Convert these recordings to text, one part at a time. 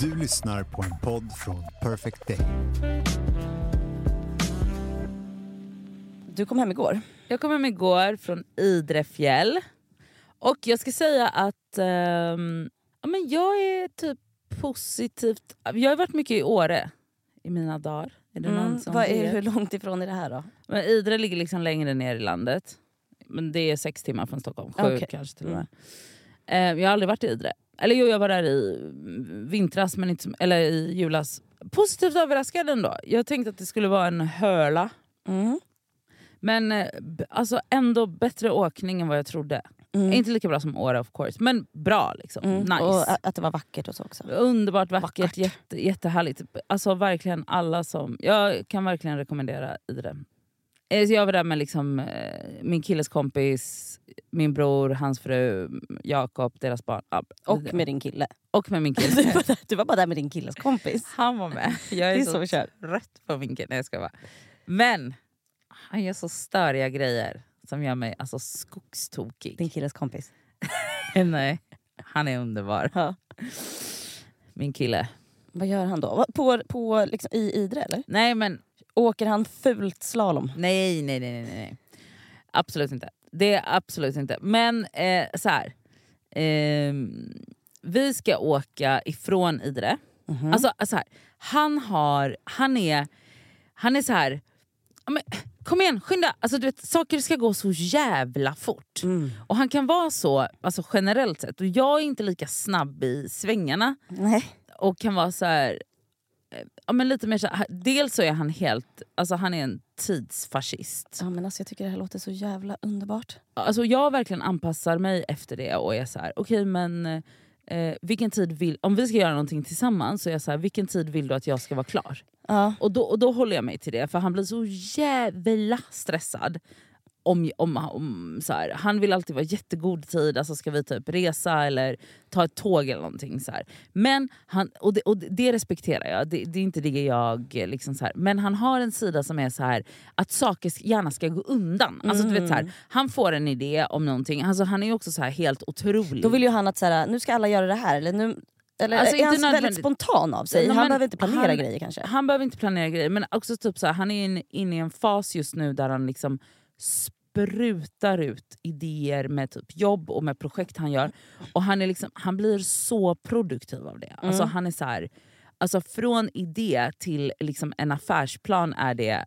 Du lyssnar på en podd från Perfect Day. Du kom hem igår. Jag kom hem igår från Idre fjäll. Och jag ska säga att ehm, ja, men jag är typ positivt... Jag har varit mycket i Åre i mina dagar. Är det någon Mm. som Vad är, hur långt ifrån är det här då? Men Idre ligger liksom längre ner i landet. Men det är sex timmar från Stockholm. Sju. Mm. kanske till och med. Eh, jag har aldrig varit i Idre. Eller jo, jag var där i vintras, men inte eller i julas. Positivt överraskad ändå. Jag tänkte att det skulle vara en hörla. Mm. Men eh, alltså ändå bättre åkning än vad jag trodde. Mm. Inte lika bra som Åre of course, men bra liksom. Mm. Nice. Och att det var vackert och så också. Underbart vackert, Vackert. Jätte, jättehärligt. Alltså verkligen alla som... Jag kan verkligen rekommendera Idre. Eh, så Jag var där med liksom, eh, min killes kompis, min bror, hans fru, Jakob, deras barn. Och med din kille. och med min Du kille. var, där, du var bara där med din killes kompis. Han var med. Jag är, Det är så, så rätt på min kille. Nej, jag ska vara. Men han gör så störiga grejer som gör mig alltså, skogstokig. Din killes kompis. Nej, han är underbar. Ja. Min kille. Vad gör han då? På, på, liksom, I Idre eller? Nej men Åker han fult slalom? nej, nej, nej, nej, nej. Absolut inte. Det är absolut inte. Men eh, så här. ehm, vi ska åka ifrån Idre. Mhm. Alltså, alltså här, han har, han är, han är så här. Men, kom igen, skynda! Alltså, du vet, saker ska gå så jävla fort. Mm. Och han kan vara så alltså, generellt sett. Och jag är inte lika snabb i svängarna. Nej. och kan vara så här, eh, ja, men lite mer så dels så är han helt, alltså han är en tidsfascist. Ja, men alltså, jag tycker det här låter så jävla underbart. Alltså jag verkligen anpassar mig efter det och är så här, okej men eh, vilken tid vill, om vi ska göra någonting tillsammans så är jag så här, vilken tid vill du att jag ska vara klar? Ja. Och då, och då håller jag mig till det för han blir så jävla stressad. Om, om, om, så här, han vill alltid vara jättegod tid, alltså ska vi typ resa eller ta ett tåg eller någonting. Så här. Men han, och, det, och det respekterar jag, det, det är inte det jag... Liksom så här. Men han har en sida som är så här att saker gärna ska gå undan. Alltså, du vet, så här, han får en idé om någonting, alltså, han är också så här helt otrolig. Då vill ju han att så här, nu ska alla göra det här. Eller nu, eller Alltså, är han väldigt spontan av sig? Nej, han men behöver inte planera han- grejer kanske? Han behöver inte planera grejer, men också typ så här, han är in- inne i en fas just nu där han liksom sprutar ut idéer med typ jobb och med projekt han gör. Och han, är liksom, han blir så produktiv av det. Alltså han är så här, alltså från idé till liksom en affärsplan är det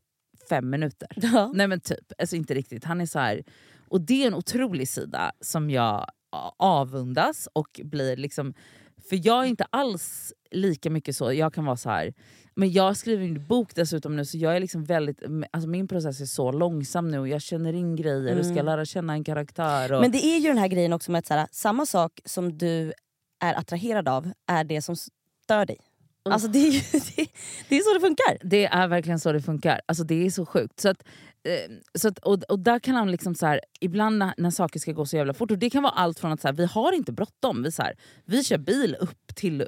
fem minuter. Ja. Nej men typ, alltså inte riktigt. Han är så här, och det är en otrolig sida som jag avundas och blir liksom... För jag är inte alls lika mycket så, jag kan vara så här. Men jag skriver en bok dessutom nu så jag är liksom väldigt, alltså min process är så långsam nu och jag känner in grejer och ska lära känna en karaktär. Och, Men det är ju den här grejen också med att så här, samma sak som du är attraherad av är det som stör dig. Alltså det är, ju, det, det är så det funkar. Det är verkligen så det funkar. Alltså det är så sjukt. Så att, så att, och, och där kan han liksom så här, ibland när, när saker ska gå så jävla fort, och det kan vara allt från att så här, vi har inte bråttom. Vi, så här, vi kör bil upp, till, eh,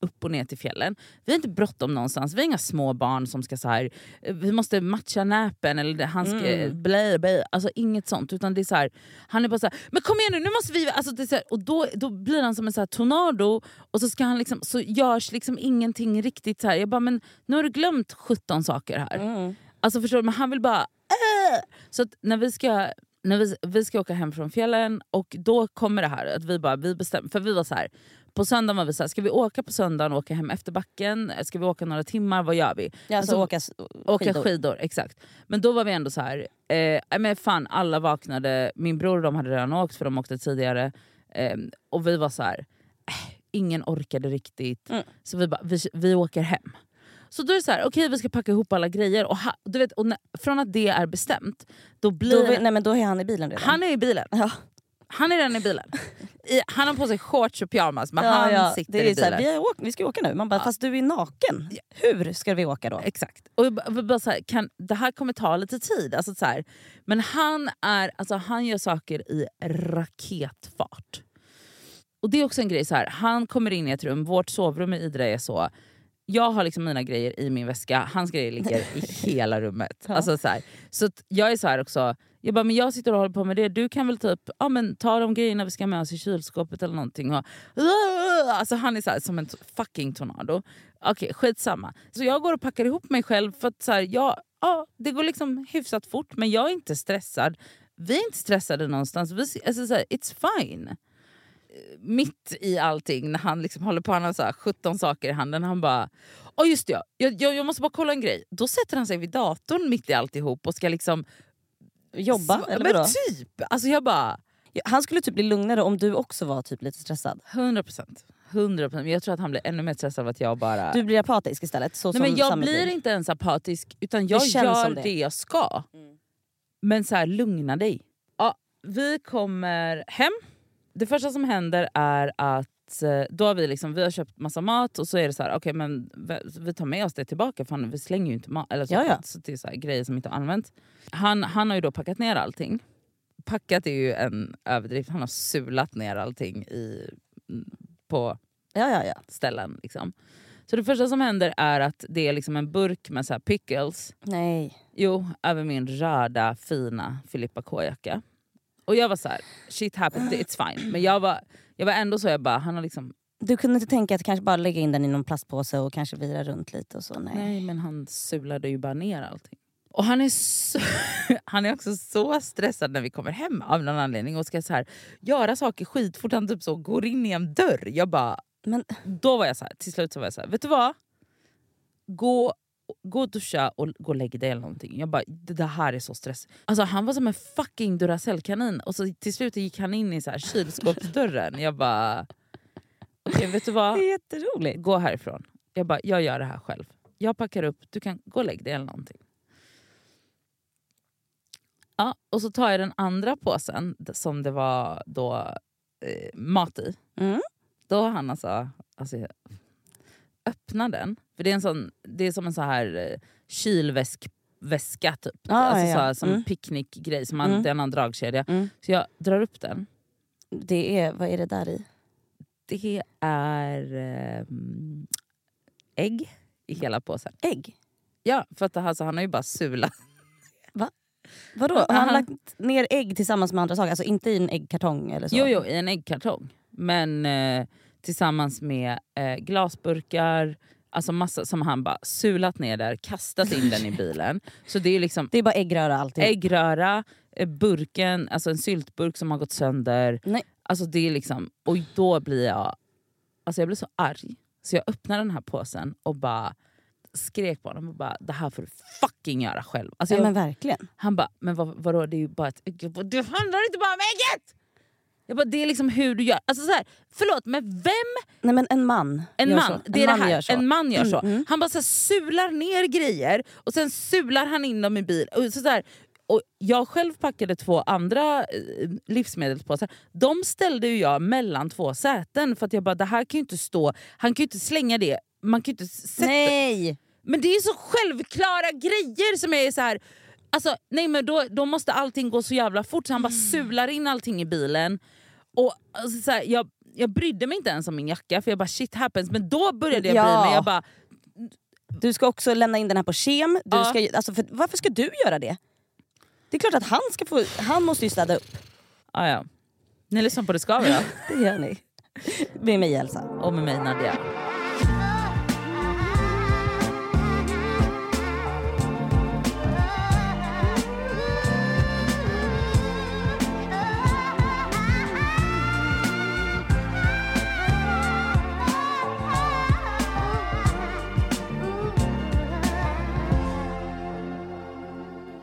upp och ner till fjällen. Vi har inte bråttom någonstans. Vi har inga små barn som ska så här, eh, vi måste matcha näpen eller han ska, Mm. blä, blä, alltså inget sånt. Utan det är så han är bara så här, men kom igen nu, nu måste vi... Alltså det är och då, då blir han som en så tornado och så, ska han liksom, så görs liksom ingenting riktigt så här. Jag bara, men nu har du glömt 17 saker här. Mm. Alltså förstår du, men han vill bara... Äh! Så när vi ska... När vi, vi ska åka hem från fjällen och då kommer det här att vi bara, vi bestämmer, för vi var så här. På söndagen var vi så här, ska vi åka på söndagen och åka hem efter backen? Ska vi åka några timmar? Vad gör vi? Ja, alltså Alltså, åka s- Åka skidor. skidor. exakt. Men då var vi ändå så här, eh, men fan alla vaknade, min bror och de hade redan åkt för de åkte tidigare. Eh, och vi var så här, eh, ingen orkade riktigt. Mm. Så vi bara, vi, vi åker hem. Så då är det så här, okej vi ska packa ihop alla grejer. Och ha, du vet, och när, från att det är bestämt, då blir... Då, nej, men då är han i bilen redan. han är i bilen. Ja. Han är redan i bilen. I, han har på sig shorts och pyjamas men Ja, han ja. sitter det är i så här, bilen. vi, åkt, vi ska åka nu. Man bara, fast du är naken. Hur ska vi åka då? Exakt. Och bara- jag bara så här, kan, det här kommer ta lite tid. Alltså så här, men han, är, alltså han gör saker i raketfart. Och det är också en grej, så här, han kommer in i ett rum, vårt sovrum i Idre är så... Jag har liksom mina grejer i min väska, hans grejer ligger i hela rummet. Ja. Alltså så här, så jag är så här också, Jag bara, men jag sitter och håller på med det. Du kan väl typ ja, men ta de grejerna vi ska med oss i kylskåpet eller någonting. Och, alltså han är så här, som en fucking tornado. Okej, skitsamma. Så jag går och packar ihop mig själv för att så här, jag, ja, det går liksom hyfsat fort men jag är inte stressad. Vi är inte stressade någonstans. Vi, alltså så här, it's fine. Mitt i allting när han liksom håller på, han har så här 17 saker i handen. Han bara, åh just det, ja, jag, jag, jag måste bara kolla en grej. Då sätter han sig vid datorn mitt i alltihop och ska liksom Jobba? Sva- eller men vadå? typ! Alltså jag bara... Han skulle typ bli lugnare om du också var typ lite stressad. 100 procent. 100 Men jag tror att han blir ännu mer stressad av att jag bara... Du blir apatisk istället. Så Nej, men jag blir inte ens apatisk utan jag gör det. det. jag ska. Mm. Men så här, lugna dig. Ja, vi kommer hem. Det första som händer är att eh, då har vi, liksom, vi har köpt massa mat och så är det så här, okej men vi- tar med oss det tillbaka för vi slänger ju inte mat. Eller så, Ja, ja. så det är så här, grejer som inte har använts. Han, han har ju då packat ner allting. Packat är ju en överdrift, han har sulat ner allting i, på Ja, ställen. Liksom. Så det första som händer är att det är liksom en burk med så pickles Nej. Jo, över min röda fina Filippa K-jacka. Och jag var så här, shit happened, it's fine. Men jag var, jag var ändå så, jag bara, han har liksom, Du kunde inte tänka att kanske bara lägga in den i någon plastpåse och kanske vira runt lite och så? Nej. nej men han sulade ju bara ner allting. Och han är, så, han är också så stressad när vi kommer hem av någon anledning och ska så här, göra saker skitfort. Han typ så går in i en dörr. Jag bara, Men då var jag så här, till slut så var jag så här, vet du vad? Gå, gå och duscha och gå och lägg dig eller någonting. Jag bara, det här är så stress. Alltså han var som en fucking Duracell-kanin och så till slut gick han in i så här kylskåpsdörren. Jag bara, okej vet du vad? det är jätteroligt. Gå härifrån. Jag bara, jag gör det här själv. Jag packar upp, du kan gå och lägg dig eller någonting. Ja, och så tar jag den andra påsen som det var då eh, mat i. Mm. Då har han alltså, alltså öppna den. För det är, en sån, det är som en sån här eh, kylväska typ. Ah, alltså ja. så här, som Mm. picknickgrej, som man, Mm. det är en dragkedja. Mm. Så jag drar upp den. Det är, vad är det där i? Det är eh, ägg i hela påsen. Ägg? Ja, för att alltså, han har ju bara sulat. Vadå? Ja, Har han han- lagt ner ägg tillsammans med andra saker? Alltså inte i en äggkartong eller så? Jo, jo, i en äggkartong. Men eh, tillsammans med eh, glasburkar, alltså massa som han bara sulat ner där, kastat in den i bilen. Så det är liksom Det är bara äggröra alltid? äggröra, eh, burken, alltså en syltburk som har gått sönder. Nej. Alltså det är liksom, och då blir jag, alltså jag blir så arg. Så jag öppnar den här påsen och bara skrek på honom och bara det här får du fucking göra själv. Alltså Ja, jag, men verkligen. Han bara, men vad, vadå det är ju bara ett Det handlar inte bara om ägget! Jag bara, det är liksom hur du gör. Alltså så här, förlåt men vem Nej men en man en gör man, så. det är man det här. så. En man gör så. Mm, mm. Han bara så här, sular ner grejer och sen sular han in dem i bil. Och så där. Och jag själv packade två andra eh, livsmedelspåsar. De ställde jag mellan två säten för att jag bara, det här kan ju inte stå, han kan ju inte slänga det. Man kan inte sätta... Nej! Men det är så självklara grejer som är så här. Alltså, nej men då, då måste allting gå så jävla fort så han bara Mm. sular in allting i bilen. Och alltså, så här, jag, jag brydde mig inte ens om min jacka för jag bara shit happens. Men då började jag Ja. bry mig. Jag bara, Du ska också lämna in den här på kem. Du Ja. ska, alltså för, varför ska du göra det? Det är klart att han ska få... Han måste ju städa upp. ah, ja. Ni lyssnar på Det ska vi då. Det gör ni. Med mig Elsa. Och med mig Nadia.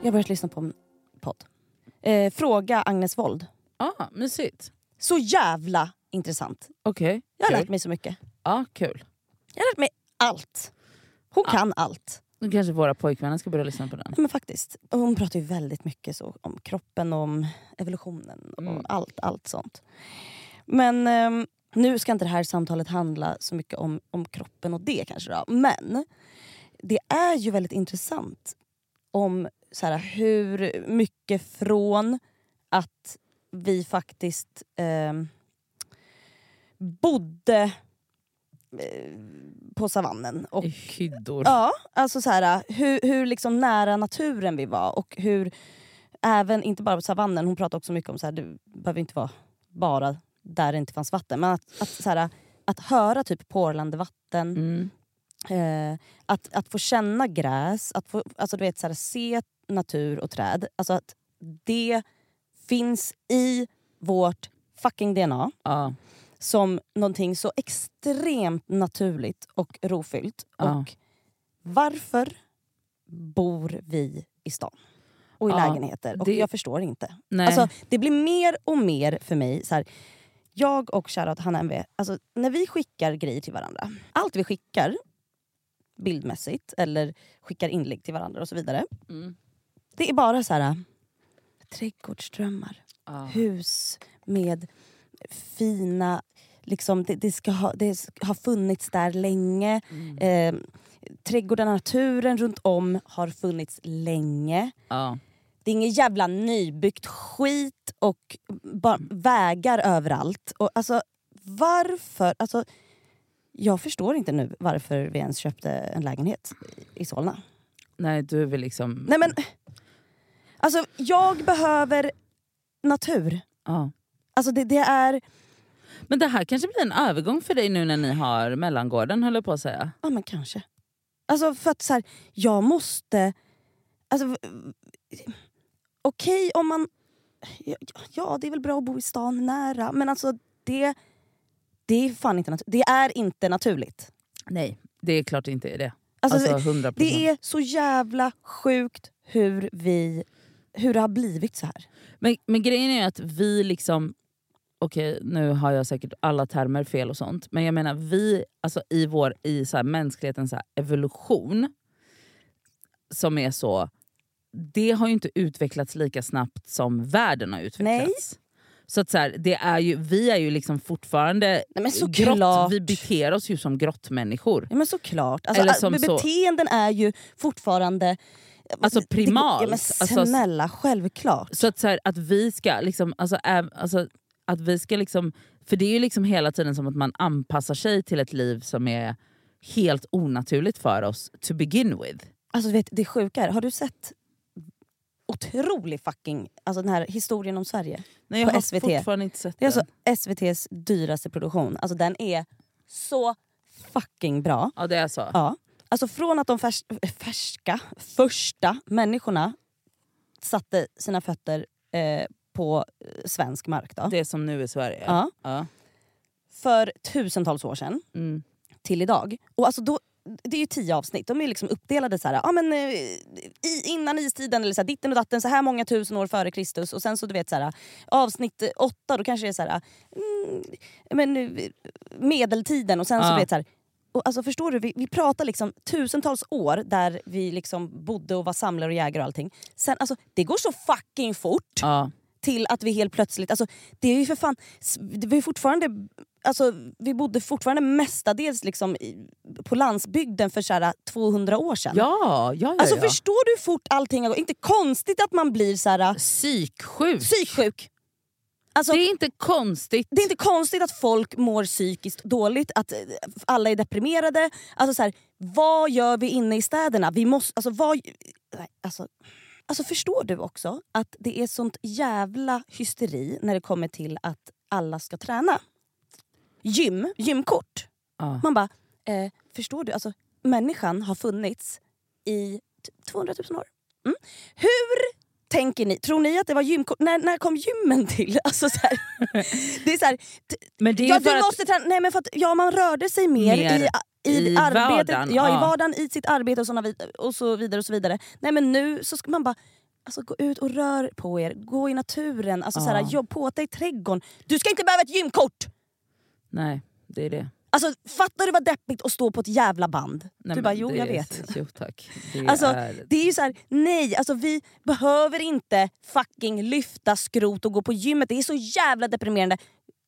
Jag har börjat lyssna på en podd. Eh, Fråga Agnes Wold. Ah, mysigt. Så jävla intressant. Okej, Jag har kul. lärt mig så mycket. Ja, kul. Jag har lärt mig allt. Hon kan allt. Nu kanske våra pojkvänner ska börja lyssna på den. Nej, Men faktiskt. Hon pratar ju väldigt mycket så om kroppen, om evolutionen och Mm. allt, allt sånt. Men ehm, nu ska inte det här samtalet handla så mycket om, om kroppen och det kanske då. Men det är ju väldigt intressant om så här, hur mycket från att vi faktiskt ehm, bodde eh, på savannen och I hyddor. Ja, alltså så här, hur, hur liksom nära naturen vi var och hur även, inte bara på savannen, hon pratar också mycket om att det behöver inte vara bara där det inte fanns vatten. Men att, att, så här, att höra typ porlande vatten, Mm. eh, att, att få känna gräs, att få, alltså, du vet, så här, se natur och träd. Alltså att det finns i vårt fucking DNA Ja. som någonting så extremt naturligt och rofyllt. Ja. Och varför bor vi i stan? Och i Ja, lägenheter. Och det- jag förstår inte. Nej. Alltså, det blir mer och mer för mig. Så här, jag och shoutout Hanna MV, alltså, när vi skickar grejer till varandra. Allt vi skickar bildmässigt eller skickar inlägg till varandra och så vidare. Mm. Det är bara så här trädgårdsdrömmar Ja. hus med fina... Liksom, det, det, ska ha, det ska ha funnits där länge. Mm. Eh, trädgårdarna, naturen runt om har funnits länge. Ja. Det är inget jävla nybyggt skit och bara vägar överallt. Och alltså, varför? Alltså, jag förstår inte nu varför vi ens köpte en lägenhet i Solna. Nej du vill liksom... Nej men, alltså jag behöver natur. Ja. Alltså det, det är... Men det här kanske blir en övergång för dig nu när ni har mellangården höll jag på att säga. Ja men kanske. Alltså för att så här, jag måste... Alltså, Okej om man... Ja, det är väl bra att bo i stan nära men alltså det... Det är fan inte. Det är inte naturligt. Nej, det är klart det inte är det. Alltså, Alltså 100%. det är så jävla sjukt hur vi... Hur det har blivit så här. Men, men grejen är att vi liksom... Okej, nu har jag säkert alla termer fel och sånt. Men jag menar vi, alltså i, vår, i så här mänsklighetens så här evolution, som är så... Det har ju inte utvecklats lika snabbt som världen har utvecklats. Så att så här, det är ju, vi är ju liksom fortfarande Nej, grott, vi beter oss ju som grottmänniskor. Ja men såklart. Alltså, Eller som så- beteenden är ju fortfarande... Alltså primalt. Ja, men Alltså, snälla, självklart. Så att, så här, att vi ska liksom, alltså, äv, alltså, att vi ska liksom, för det är ju liksom hela tiden som att man anpassar sig till ett liv som är helt onaturligt för oss to begin with. Alltså, vet, det sjuka är, har du sett otrolig fucking... Alltså den här historien om Sverige? Nej, jag På SVT. fortfarande inte sett Det är den. alltså SVTs dyraste produktion. Alltså den är så fucking bra. Ja det är så. Ja. Alltså från att de färs färska, första människorna satte sina fötter eh, på eh, svensk mark då. Det är som nu i Sverige. Ja. Ja. För tusentals år sedan Mm. till idag. Och alltså då, det är ju tio avsnitt, de är liksom uppdelade så här, ja, men, eh, i, innan istiden, eller så här, ditten och datten, så här många tusen år före Kristus. Och sen så du vet så här, avsnitt åtta, då kanske det är så här, mm, men, eh, medeltiden. Och sen så Ja. du vet så här, och alltså förstår du, vi, vi pratar liksom tusentals år där vi liksom bodde och var samlare och jägare och allting. Sen, alltså, det går så fucking fort Ja. till att vi helt plötsligt... Alltså, det är ju för fan... Var ju fortfarande, alltså, vi bodde fortfarande mestadels liksom i, på landsbygden för så här, 200 år sedan. Ja, ja, ja, Alltså ja. förstår du hur fort allting har gått? Inte konstigt att man blir så här, Psyksjuk. psyksjuk. Alltså, det är inte konstigt. det är inte konstigt att folk mår psykiskt dåligt, att eh, alla är deprimerade. Alltså, så här, vad gör vi inne i städerna? Vi måste, alltså, vad, alltså, alltså, förstår du också att det är sånt jävla hysteri när det kommer till att alla ska träna? Gym, gymkort. Ja. Man bara, eh, förstår du? Alltså, människan har funnits i t- 200 000 år. Mm. Hur tänker ni? Tror ni att det var gymkort? När, när kom gymmen till? Alltså, så här, det är så här, t- Men det är ja, för att, måste träna. Nej, men för att, ja, man rörde sig mer, Mer i, i, i arbetet, vardagen, ja, ja. i vardagen, i sitt arbete och, såna, och så vidare. och så vidare. Nej men nu så ska man bara Alltså, gå ut och rör på er, gå i naturen, alltså, Ja. så här, jobb på dig i trädgården. Du ska inte behöva ett gymkort! Nej, det är det. Alltså, fattar du vad deppigt att stå på ett jävla band? Nej, du bara, jo det jag är- vet. Jo tack. Det Alltså, är... Det är ju så här, nej, alltså vi behöver inte fucking lyfta skrot och gå på gymmet. Det är så jävla deprimerande.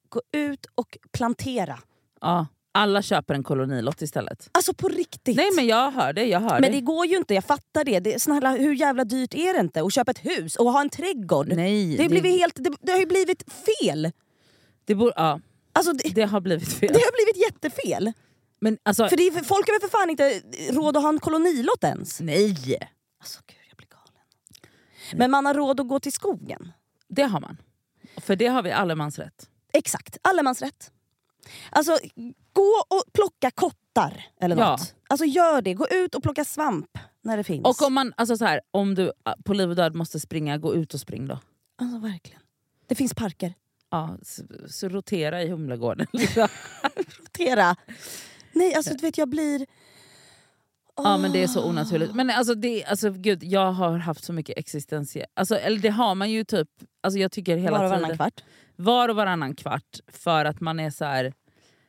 Gå ut och plantera. ja, alla köper en kolonilott istället. Alltså på riktigt. Nej men jag hör det, jag hör Men det. det går ju inte, jag fattar det. det snälla, hur jävla dyrt är det inte att köpa ett hus och ha en trädgård? Nej, det, blivit helt, det, det har ju blivit fel. det, bor, ja, Alltså, det, det har blivit fel. det har blivit jättefel. Men alltså, För är- folk har väl för fan inte råd att ha en kolonilott ens? nej! Alltså gud, jag blir galen. Men man har råd att gå till skogen. Det har man. För det har vi allemansrätt. Exakt, allemansrätt. Alltså gå och plocka kottar eller Ja. något. Alltså gör det, gå ut och plocka svamp när det finns. Och om, man, alltså så här, om du ah, på liv och död måste springa, gå ut och spring då. Alltså verkligen. Det finns parker. Ja, så, så rotera i Humlegården. liksom. Rotera. Nej alltså du vet jag blir... Ja men det är så onaturligt. Men alltså, det, alltså gud, jag har haft så mycket existentiell... Alltså, eller det har man ju typ... Alltså, jag tycker hela Var och tiden... varannan kvart. Var och varannan kvart. För att man är så här...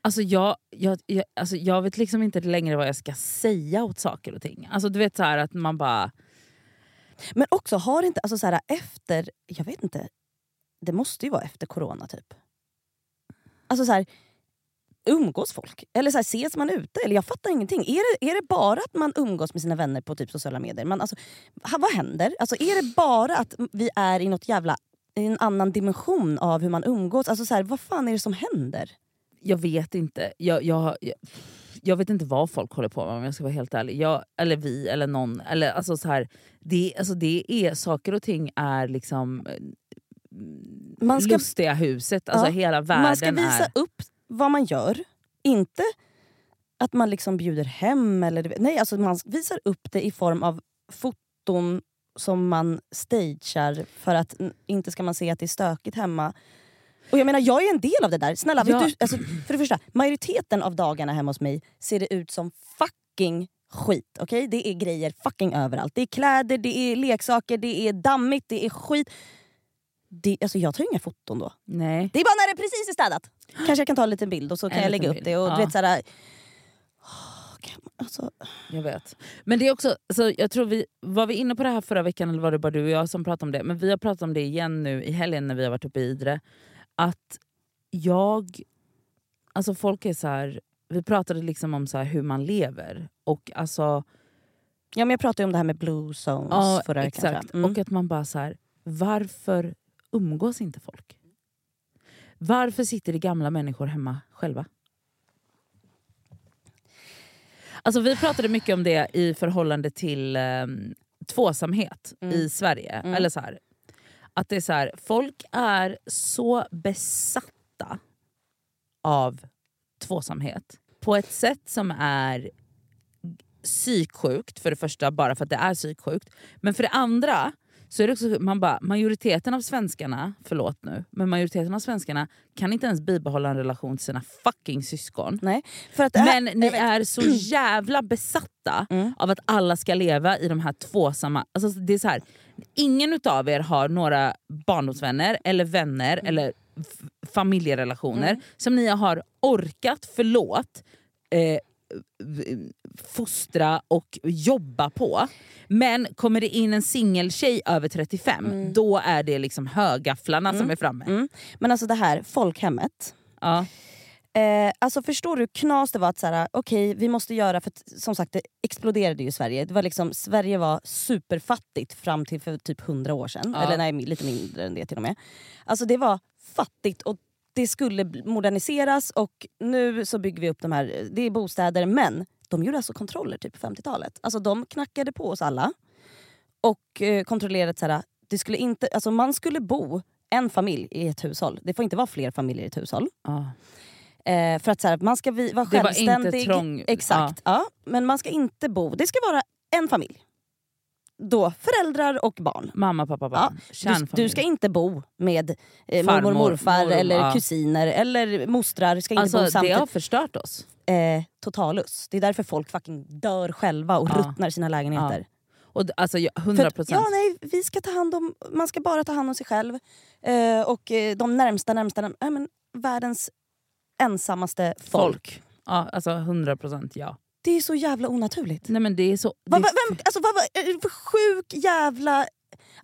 Alltså jag, jag, jag, alltså jag vet liksom inte längre vad jag ska säga åt saker och ting. Alltså du vet så här att man bara... Men också har inte, alltså så här, efter, jag vet inte, det måste ju vara efter corona typ. Alltså så här, umgås folk? Eller så här, ses man ute? Eller jag fattar ingenting. Är det, är det bara att man umgås med sina vänner på typ sociala medier? Man, alltså, ha, vad händer? Alltså, är det bara att vi är i något jävla i en annan dimension av hur man umgås? Alltså så här, vad fan är det som händer? Jag vet inte. Jag, jag, jag, jag vet inte vad folk håller på med om jag ska vara helt ärlig. Jag, eller vi eller någon. Eller, alltså, så här, det, alltså, det är, saker och ting är liksom eh, man ska, lustiga huset. Alltså, Ja, hela världen man ska visa är... upp vad man gör. Inte att man liksom bjuder hem. Eller, nej, alltså man visar upp det i form av foton som man stagear för att inte ska man se att det är stökigt hemma. Och jag menar, jag är en del av det där. Snälla, Ja. du, alltså, för det första, majoriteten av dagarna hemma hos mig ser det ut som fucking skit. okej? Det är grejer fucking överallt. Det är kläder, det är leksaker, det är dammigt, det är skit. Det, alltså jag tar inga foton då. Nej. Det är bara när det precis är städat. Kanske jag kan ta en liten bild och så kan En jag lägga liten upp bild, det. Och ja. du vet, såhär, alltså, Jag vet. Men det är också, alltså, jag tror vi var vi inne på det här förra veckan eller var det bara du och jag som pratade om det? Men vi har pratat om det igen nu i helgen när vi har varit uppe i Idre. Att jag... Alltså folk är så här, Vi pratade liksom om så hur man lever. Och alltså... ja, men jag pratade ju om det här med blue zones Ja, förra veckan. exakt. Mm. Och att man bara så här, varför umgås inte folk? Varför sitter det gamla människor hemma själva? Alltså vi pratade mycket om det i förhållande till um, tvåsamhet Mm. i Sverige. Mm. Eller så här, att det är så här, folk är så besatta av tvåsamhet på ett sätt som är psyksjukt för det första, bara för att det är psyksjukt. Men för det andra så är det också man bara, majoriteten av svenskarna, förlåt nu, men majoriteten av svenskarna kan inte ens bibehålla en relation till sina fucking syskon. Nej, för att Men ni jag vet- är så jävla besatta Mm. av att alla ska leva i de här tvåsamma... Alltså det är så här, ingen utav er har några barndomsvänner eller vänner Mm. eller familjerelationer som ni har orkat, förlåt, eh, fostra och jobba på. Men kommer det in en singeltjej över 35, då är det liksom högafflarna som är framme. Mm. Men alltså det här folkhemmet. Ja. Eh, alltså förstår du hur knas det var att såhär, okej vi måste göra, för som sagt det exploderade ju i Sverige. Det var liksom, Sverige var superfattigt fram till för typ 100 år sedan. Ja. Eller nej, lite mindre än det till och med. Alltså det var fattigt och det skulle moderniseras och nu så bygger vi upp de här, det är bostäder men de gjorde alltså kontroller typ på 50-talet. Alltså de knackade på oss alla och eh, kontrollerade att såhär, det skulle inte, alltså man skulle bo en familj i ett hushåll. Det får inte vara fler familjer i ett hushåll. Ja. Eh, för att så här, man ska vi, vara Det var inte självständig. trång- Exakt. Ja. men man ska inte bo... Det ska vara en familj. Då föräldrar och barn. Mamma, pappa, barn. Du, Kärnfamilj. du ska inte bo med eh, Farmor, mormor, morfar mormor, eller ja. kusiner eller mostrar. Ska inte Alltså, bo det samtidigt. har förstört oss. Eh, totalus. Det är därför folk fucking dör själva och Ja. ruttnar sina lägenheter. Och, alltså, jag- För 100 att, procent. ja, nej, vi ska ta hand om, man ska bara ta hand om sig själv. Eh, och eh, de närmsta, närmsta, närmsta nej, men, världens ensammaste folk. folk. Ja, alltså 100 procent ja. Det är så jävla onaturligt. Nej men det är så... Det, vad, vem, alltså, det för sjuk jävla...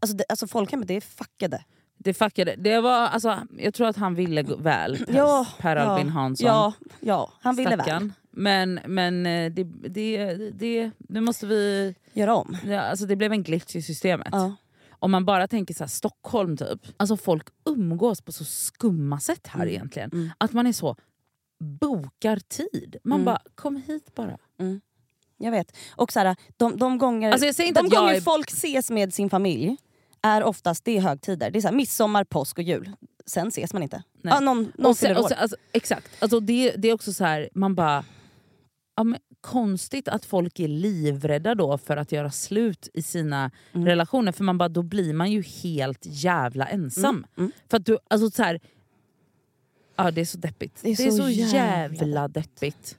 Alltså, det, alltså folkhemmet det är fuckade. det fuckade. Det var, alltså, jag tror att han ville väl, Per, Ja, per Albin ja, Hansson. Ja, ja, han ville väl Stackarn. Men, men eh, det, det, det, nu måste vi... göra om. Ja, alltså det blev en glitch i systemet. Ja. Om man bara tänker så här, Stockholm typ. Alltså folk umgås på så skumma sätt här Mm. egentligen. Mm. Att man är så bokar tid. Man Mm. bara, kom hit bara. Jag vet. Och så här, de, de gånger, Alltså de gånger är- folk ses med sin familj, är oftast det är högtider. Det är så här, midsommar, påsk och jul. Sen ses man inte. Nej. Ja, någon någon Och sen, och sen, alltså, exakt, alltså det, det är också så här, man bara... Ja, men konstigt att folk är livrädda då för att göra slut i sina Mm. relationer. För man bara, då blir man ju helt jävla ensam. mm. För att du, alltså så här, ja, det är så deppigt. Det är så jävla jävla deppigt.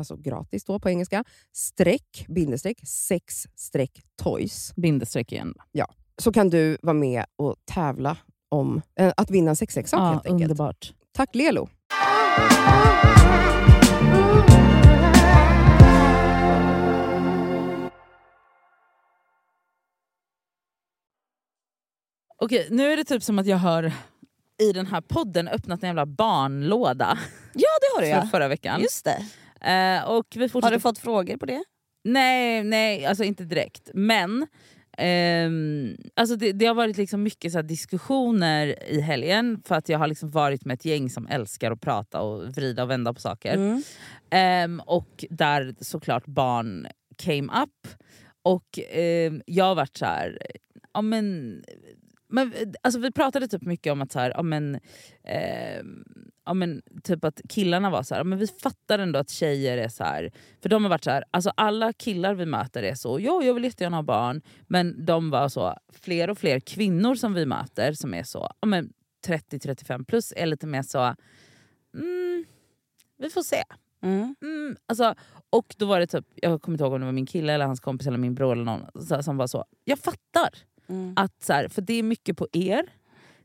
alltså gratis då på engelska, streck, bindestreck, sex streck toys. Bindestreck igen. Så kan du vara med och tävla om eh, att vinna en sexleksak Ja, helt enkelt. underbart. Tack Lelo! Okej, nu är det typ som att jag har i den här podden öppnat en jävla barnlåda Ja det har du för ja. förra veckan. Just det. Eh, och vi Har fortsätter du fått frågor på det? Nej, nej alltså inte direkt. Men ehm, alltså det, det har varit liksom mycket så diskussioner i helgen för att jag har liksom varit med ett gäng som älskar att prata och vrida och vända på saker. Mm. Ehm, och där såklart barn came up. Och ehm, jag har varit så här, ja men, men alltså vi pratade typ mycket om att så här, ja men, ehm, ja men typ att killarna var så här, ja men vi fattar ändå att tjejer är så här. För de har varit så här, alltså alla killar vi möter är så, ja jag vill jättegärna ha barn. Men de var så, fler och fler kvinnor som vi möter som är så, ja men 30-35 plus är lite mer så, mm, vi får se. Mm. Mm, alltså, och då var det typ, jag kommer inte ihåg om det var min kille eller hans kompis eller min bror eller någon så, som var så, jag fattar. Mm. att så här, För det är mycket på er.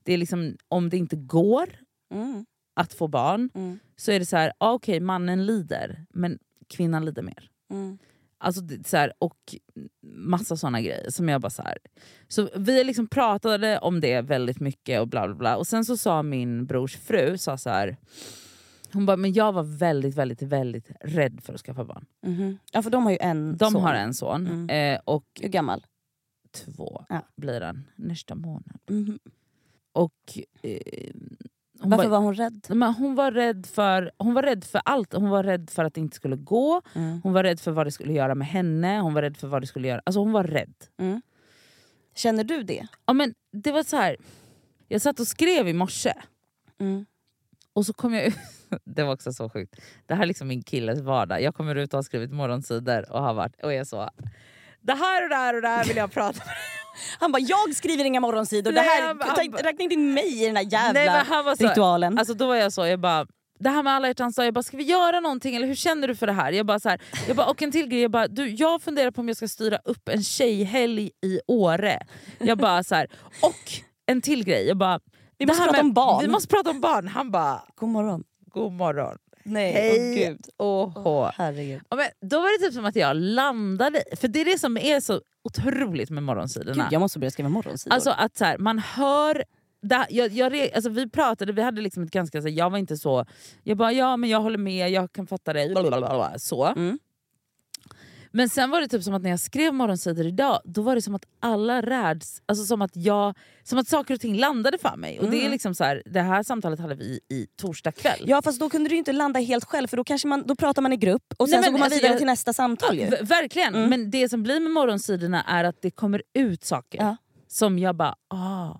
Det är liksom, om det inte går Mm. att få barn Mm. så är det så här, ah, okej mannen lider men kvinnan lider mer. Mm. Alltså, så här, och massa såna grejer som jag bara så här. Så vi liksom pratade om det väldigt mycket och bla bla bla. Och sen så sa min brors fru, sa så här, hon bara, men jag var väldigt väldigt väldigt rädd för att skaffa barn. Mhm. Ja för de har ju en De son. har en son Mm. eh, och Hur gammal? Två Ja. blir han nästa månad. Mhm. Och, eh, Varför bara- var hon rädd? men hon, var rädd för, hon var rädd för allt. Hon var rädd för att det inte skulle gå. Mm. Hon var rädd för vad det skulle göra med henne. Hon var rädd för vad det skulle göra. Alltså hon var rädd. Mm. Känner du det? Ja, men det var så här. Jag satt och skrev i morse Mm. och så kom jag ut. Det var också så sjukt. Det här är liksom min killes vardag. Jag kommer ut och har skrivit morgonsidor och har varit och är så. Det här och det här och det här vill jag prata med Han bara, jag skriver inga morgonsidor, det här, han ta, räkna inte in mig i den här jävla Nej, så, ritualen. Alltså då var jag så, jag bara det här med alla hjärtans dag, jag bara ska vi göra någonting eller hur känner du för det här? Jag bara, så här, jag bara och en till grej, jag, bara, du, jag funderar på om jag ska styra upp en tjejhelg i Åre. Jag bara så här, och en till grej, jag bara, vi måste prata med- om barn. Vi måste prata om barn. Han bara, God morgon. god morgon. Nej, Hej. åh gud. Åh, Åh, herregud. Ja, men då var det typ som att jag landade, för det är det som är så otroligt med morgonsidorna. Gud, jag måste börja skriva morgonsidor. Alltså att så här, man hör... Det, jag, jag, alltså vi pratade, vi hade liksom ett ganska... Så, jag var inte så... Jag bara ja men jag håller med, jag kan fatta dig. blablabla, Så. Mm. Men sen var det typ som att när jag skrev morgonsidor idag, då var det som att alla räds... Alltså som att, jag, som att saker och ting landade för mig. Och det, är Mm. liksom så här, det här samtalet hade vi i torsdag kväll. Ja fast då kunde du inte landa helt själv för då, kanske man, då pratar man i grupp och Nej, sen så men går man alltså, vidare jag- till nästa samtal ju. Verkligen, Mm. men det som blir med morgonsidorna är att det kommer ut saker Ja. som jag bara... Ah.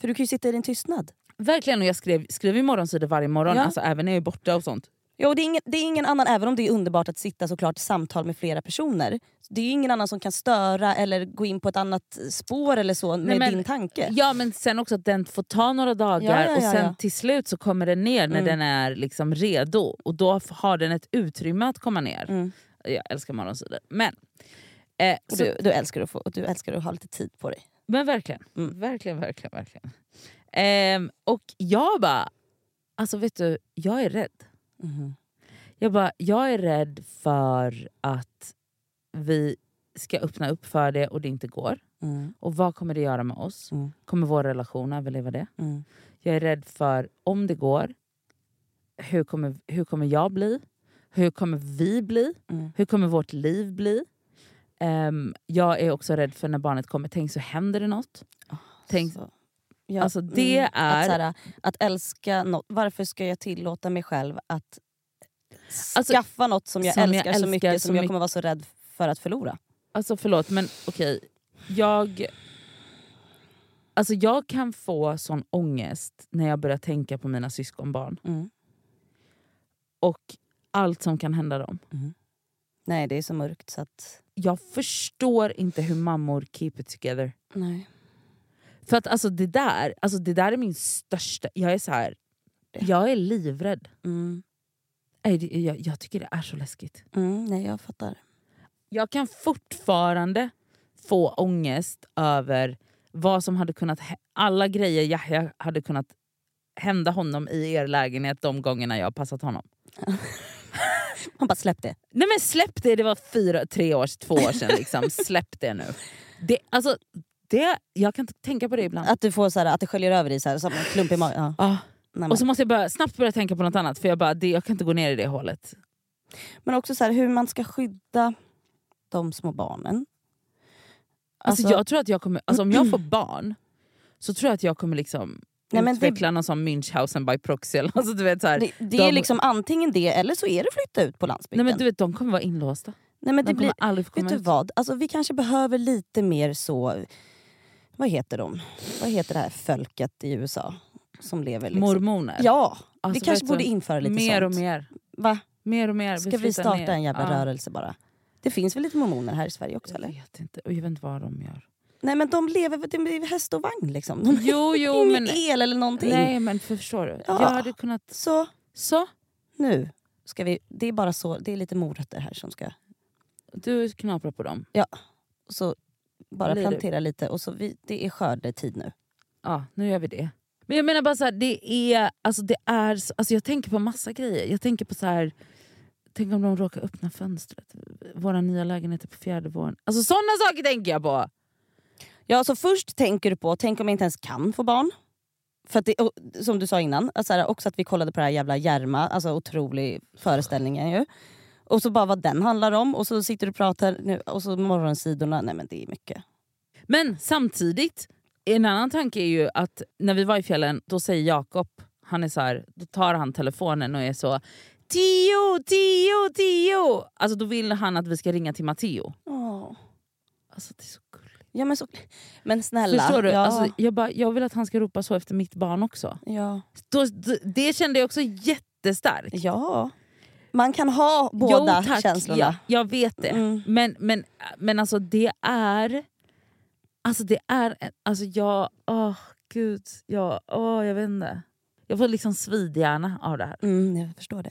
För du kan ju sitta i din tystnad. Verkligen, och jag skrev, skrev ju morgonsidor varje morgon, Ja. alltså, även när jag är borta och sånt. Ja, och det, är ingen, det är ingen annan, även om det är underbart att sitta såklart i samtal med flera personer. Det är ingen annan som kan störa eller gå in på ett annat spår eller så med men- din tanke. Ja men sen också att den får ta några dagar Ja, ja, och sen ja. till slut så kommer den ner när Mm. den är liksom redo. Och då har den ett utrymme att komma ner. Mm. Jag älskar morgonsidor. Men, eh, Och så, du, du, älskar att få, du älskar att ha lite tid på dig. men verkligen, Mm. verkligen, verkligen. verkligen. Ehm, och jag bara, alltså vet du, jag är rädd. Jag bara, jag är rädd för att vi ska öppna upp för det och det inte går. Mm. Och vad kommer det göra med oss? Mm. Kommer vår relation överleva det? Mm. Jag är rädd för om det går, hur kommer, hur kommer jag bli? Hur kommer vi bli? Mm. Hur kommer vårt liv bli? Ehm, jag är också rädd för när barnet kommer, tänk så händer det något. Tänk, Så. Ja, Alltså, det mm, är- Att, så här, att älska något. Varför ska jag tillåta mig själv att Alltså, skaffa något som jag som jag älskar så älskar mycket så som jag kommer vara så rädd för att förlora? Alltså förlåt men okej. Jag, alltså jag kan få sån ångest när jag börjar tänka på mina syskonbarn Mm. och allt som kan hända dem. Nej det är så mörkt så att... Jag förstår inte hur mammor keep it together. Nej. För att alltså det där, alltså det där är min största... Jag är så här, jag är livrädd. Mm. Jag, jag tycker det är så läskigt. Mm, nej jag fattar. Jag kan fortfarande få ångest över vad som hade kunnat... Alla grejer Yahya hade kunnat hända honom i er lägenhet de gångerna jag passat honom. Man bara släpp det. Nej men släpp det, det var fyra, tre år, två år sedan. Liksom. Släpp det nu. Det, alltså, det, jag kan tänka på det ibland. Att, du får så här, att det sköljer över dig så här, som en klump i magen. Ja. Ah. Och så måste jag börja, snabbt börja tänka på något annat för jag, bara, det, jag kan inte gå ner i det hålet. Men också så här, hur man ska skydda de små barnen. Alltså, Alltså- jag tror att jag kommer, alltså, om jag får barn så tror jag att jag kommer liksom Nej, men det- utveckla någon sån Münchhausen by proxy. Alltså, du vet, så här, Det, det de- är liksom antingen det eller så är det flytta ut på landsbygden. nej, men du vet, de kommer vara inlåsta. Nej, men De det blir, kommer aldrig få komma vet du ut. vad? Alltså, vi kanske behöver lite mer så... Vad heter de? Vad heter det här folket i USA? Som lever liksom... Mormoner. Ja, Alltså, vi kanske borde införa lite mer sånt. och mer. Va? Mer och mer. Ska vi flyttar starta ner. en jävla Ja. rörelse bara? Det finns väl lite mormoner här i Sverige också Jag eller? vet inte. Och jag vet inte vad de gör. Nej men de lever de lever häst och vagn liksom. De Jo, jo, men... el eller någonting. Nej men förstår du? Ja. Jag hade kunnat... Så Så, nu ska vi... Det är bara så, det är lite morötter här som ska... du knaprar på dem. Så bara Blir plantera lite och så vi, det är skördetid nu. Ja, nu gör vi det. Men jag menar bara så här, det är, alltså det är, så- alltså jag tänker på massa grejer. Jag tänker på så här, tänk om de råkar öppna fönstret. Våra nya lägenheter på fjärde våningen. Alltså sådana saker tänker jag på. Ja, så först tänker du på, tänk om jag inte ens kan få barn. För att det, och, som du sa innan, alltså här, också att vi kollade på det här jävla Järma, alltså otrolig föreställningen ju. Och så bara vad den handlar om, och så sitter du och pratar, nu, och så morgonsidorna, nej men det är mycket. Men samtidigt, en annan tanke är ju att när vi var i fjällen, då säger Jakob, han är så här, då tar han telefonen och är så Tio, tio, tio! Alltså då vill han att vi ska ringa till Matteo. Åh. Alltså det är så gulligt. Ja, men, så, men snälla. Förstår du? Ja, Alltså, jag, bara, jag vill att han ska ropa så efter mitt barn också. ja. Då, det kände jag också jättestarkt. ja. Man kan ha båda jo, tack. känslorna. Ja, jag vet det. Mm. Men, men, men alltså det är... Alltså det är... Alltså jag... Åh gud. Jag, åh, jag vet inte. Jag får liksom svidhjärna av det här. Mm, jag förstår det.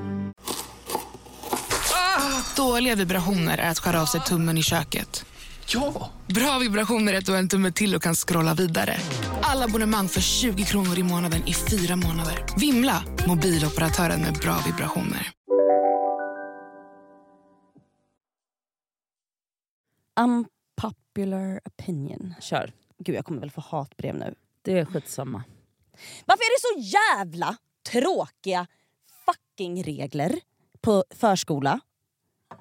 Dåliga vibrationer är att skära av sig tummen i köket. Ja! Bra vibrationer är att du har en tumme till och kan scrolla vidare. Alla abonnemang för 20 kronor i månaden i fyra månader. Vimla! Mobiloperatören med bra vibrationer. Unpopular opinion. Kör. Gud jag kommer väl få hatbrev nu. Det är skitsamma. Varför är det så jävla tråkiga fucking regler på förskola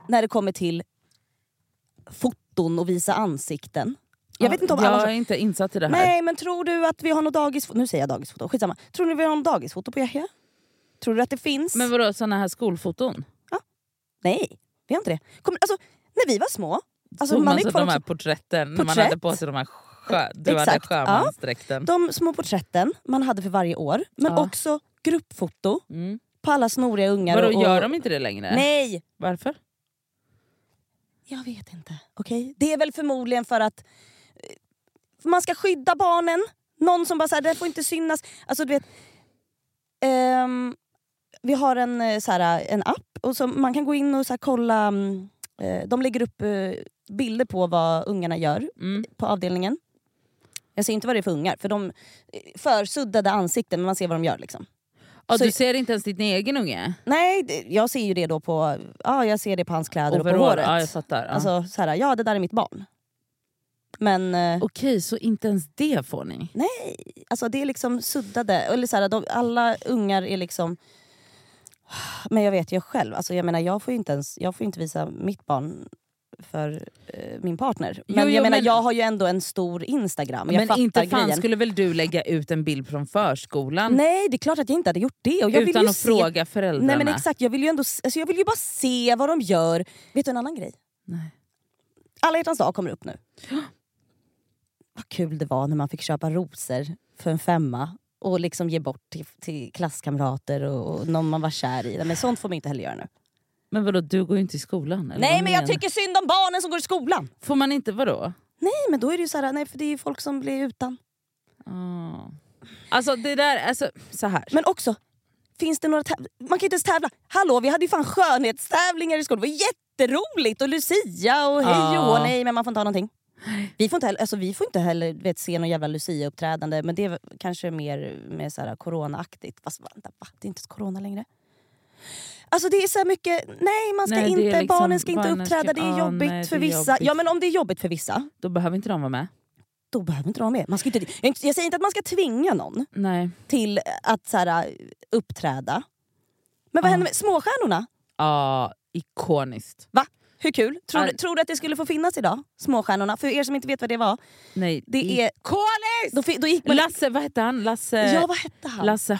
när det kommer till foton och visa ansikten? Jag vet inte om jag alla... är inte insatt i det här. Nej men tror du att vi har något dagisfoto? Nu säger jag dagisfoto, skitsamma. Tror du vi har något dagisfoto på Yahya? Tror du att det finns? Men vadå, såna här skolfoton? Nej, vi har inte det. Kom, alltså, när vi var små, alltså, Tog man så de här porträtten när man Porträtt. hade på sig de här sjö, du hade Exakt, ja. sjömansdräkten? de små porträtten man hade för varje år, men Ja. också gruppfoto Mm. på alla snoriga ungar. Vadå, och, gör de inte det längre? Nej! Varför? Jag vet inte. Okej? Det är väl förmodligen för att eh, man ska skydda barnen. Någon som bara säger det får inte synas. Alltså du vet... ehm, vi har en, eh, så här, en app och så man kan gå in och så här, kolla. eh, de lägger upp eh, bilder på vad ungarna gör Mm. på avdelningen. Jag ser inte vad det är för ungar, för de försuddade ansikten men man ser vad de gör. liksom. Ja, Så- du ser inte ens din egen unge? Nej, det, jag ser ju det då på, ja, jag ser det på hans kläder och på Overall? håret. Ja, jag fattar. Ja. Alltså så här, ja det där är mitt barn. Men eh, Okej, så inte ens det får ni? nej, alltså det är liksom suddade. Eller så här, de, alla ungar är liksom... Men jag vet ju själv, alltså jag menar jag får ju inte ens jag får inte visa mitt barn för eh, min partner. Men Jo, jag jo, menar men- jag har ju ändå en stor Instagram. Jag Men inte fan grejen. skulle väl du lägga ut en bild från förskolan Nej det är klart att jag inte hade gjort det. Och jag vill utan att se... fråga föräldrarna? Nej men exakt, jag vill ju, ändå, alltså jag vill ju bara se vad de gör. Vet du en annan grej? Nej. Alla hjärtans dag kommer upp nu. Vad kul det var när man fick köpa rosor för en femma och liksom ge bort till, till klasskamrater och, och någon man var kär i. Men sånt får man inte heller göra nu. Men vadå, du går ju inte i skolan? Eller Nej men jag tycker synd om barnen som går i skolan. Får man inte, vadå? Nej men då är det ju så här, nej för det är ju folk som blir utan. Ah. Alltså det där, alltså så här. Men också, finns det några Man kan ju inte ens tävla. Hallå vi hade ju fan skönhetstävlingar i skolan, det var jätteroligt! Och Lucia och hej och Ja. hå, nej men man får inte ha någonting. Vi får inte heller, alltså, vi får inte heller vet, se någon jävla Lucia-uppträdande men det är kanske mer här, corona-aktigt. Fast vänta, va? det är inte corona längre. Alltså det är så mycket, nej man ska Nej, inte, liksom- barnen ska inte barnen ska- uppträda, det är ah, jobbigt nej, för det är vissa. jobbigt. Ja men om det är jobbigt för vissa, Då behöver inte de vara med. då behöver inte de vara med. Man ska inte, jag, säger inte att man ska tvinga någon Nej. till att så här, uppträda. Men vad Ja. händer med småstjärnorna? Ja, ikoniskt. Va? Hur kul? Tror, du, Ja. tror du att det skulle få finnas idag? Småstjärnorna? För er som inte vet vad det var. Nej, Det är, ikoniskt! då, då gick man, Lasse, vad hette han? Lasse, ja vad hette han? Lasse?